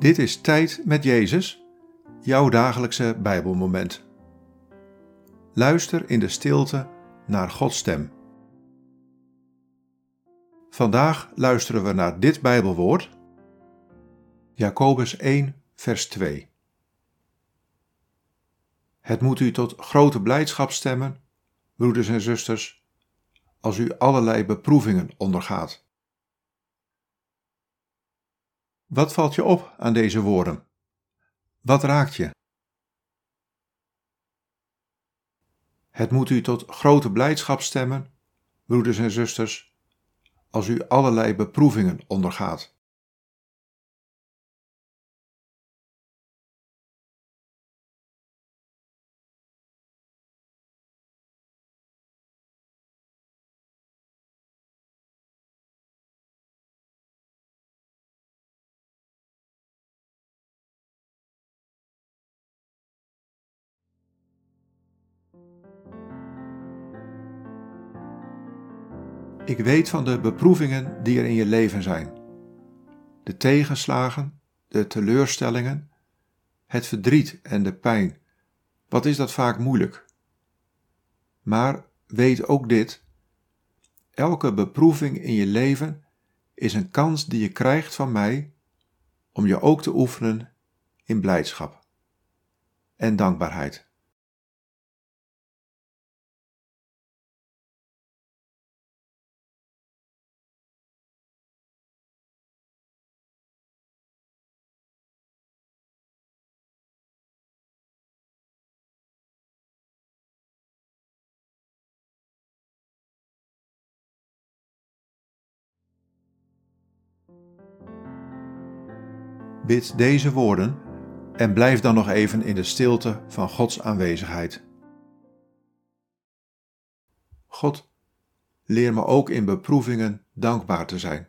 Dit is Tijd met Jezus, jouw dagelijkse Bijbelmoment. Luister in de stilte naar Gods stem. Vandaag luisteren we naar dit Bijbelwoord, Jacobus 1, vers 2. Het moet u tot grote blijdschap stemmen, broeders en zusters, als u allerlei beproevingen ondergaat. Wat valt je op aan deze woorden? Wat raakt je? Het moet u tot grote blijdschap stemmen, broeders en zusters, als u allerlei beproevingen ondergaat. Ik weet van de beproevingen die er in je leven zijn. De tegenslagen, de teleurstellingen, het verdriet en de pijn. Wat is dat vaak moeilijk? Maar weet ook dit: elke beproeving in je leven is een kans die je krijgt van mij om je ook te oefenen in blijdschap en dankbaarheid. Bid deze woorden en blijf dan nog even in de stilte van Gods aanwezigheid. God, leer me ook in beproevingen dankbaar te zijn.